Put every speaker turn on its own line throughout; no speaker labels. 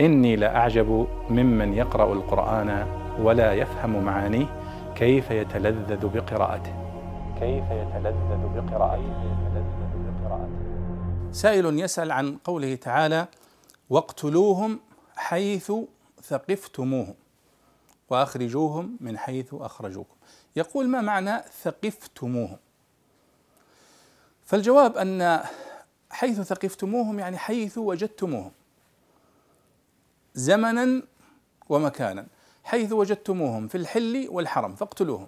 إني لأعجب ممن يقرأ القرآن ولا يفهم معانيه كيف يتلذذ بقراءته. كيف يتلذذ بقراءته.
سائل يسأل عن قوله تعالى واقتلوهم حيث ثقفتموهم وأخرجوهم من حيث أخرجوكم. يقول ما معنى ثقفتموهم? فالجواب أن حيث ثقفتموهم يعني حيث وجدتموهم. زمنا ومكانا حيث وجدتموهم في الحل والحرم فاقتلوهم.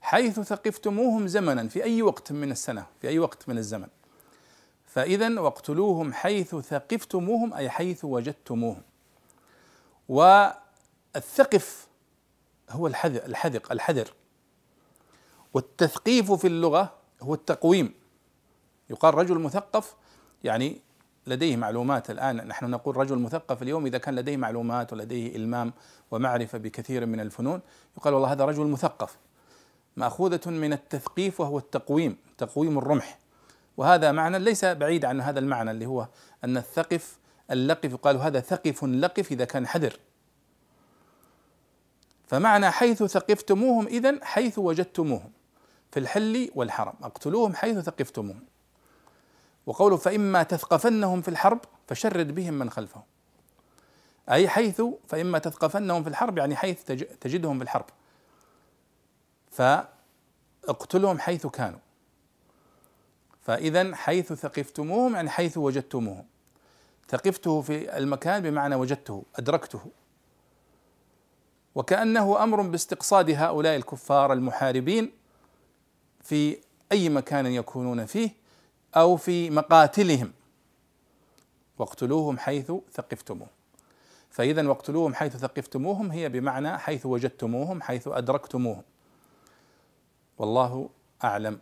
حيث ثقفتموهم زمنا في أي وقت من السنة؟ في أي وقت من الزمن. فاذا واقتلوهم حيث ثقفتموهم أي حيث وجدتموهم. والثقف هو الحذر الحذق الحذر. والتثقيف في اللغة هو التقويم. يقال رجل مثقف يعني لديه معلومات الآن. نحن نقول رجل مثقف اليوم إذا كان لديه معلومات ولديه إلمام ومعرفة بكثير من الفنون يقال والله هذا رجل مثقف. مأخوذة من التثقيف وهو التقويم تقويم الرمح. وهذا معنى ليس بعيد عن هذا المعنى اللي هو أن الثقف اللقف يقال هذا ثقف لقف إذا كان حذر. فمعنى حيث ثقفتموهم اذا حيث وجدتموهم في الحل والحرم. اقتلوهم حيث ثقفتموهم. وقوله فإما تثقفنهم في الحرب فشرد بهم من خلفهم. أي حيث فإما تثقفنهم في الحرب يعني حيث تجدهم في الحرب. فاقتلهم حيث كانوا. فإذا حيث ثقفتموهم يعني حيث وجدتموهم. ثقفته في المكان بمعنى وجدته أدركته. وكأنه أمر باستقصاد هؤلاء الكفار المحاربين في أي مكان يكونون فيه أو في مقاتلهم. واقتلوهم حيث ثقفتموهم فإذا واقتلوهم حيث ثقفتموهم هي بمعنى حيث وجدتموهم حيث أدركتموهم. والله أعلم.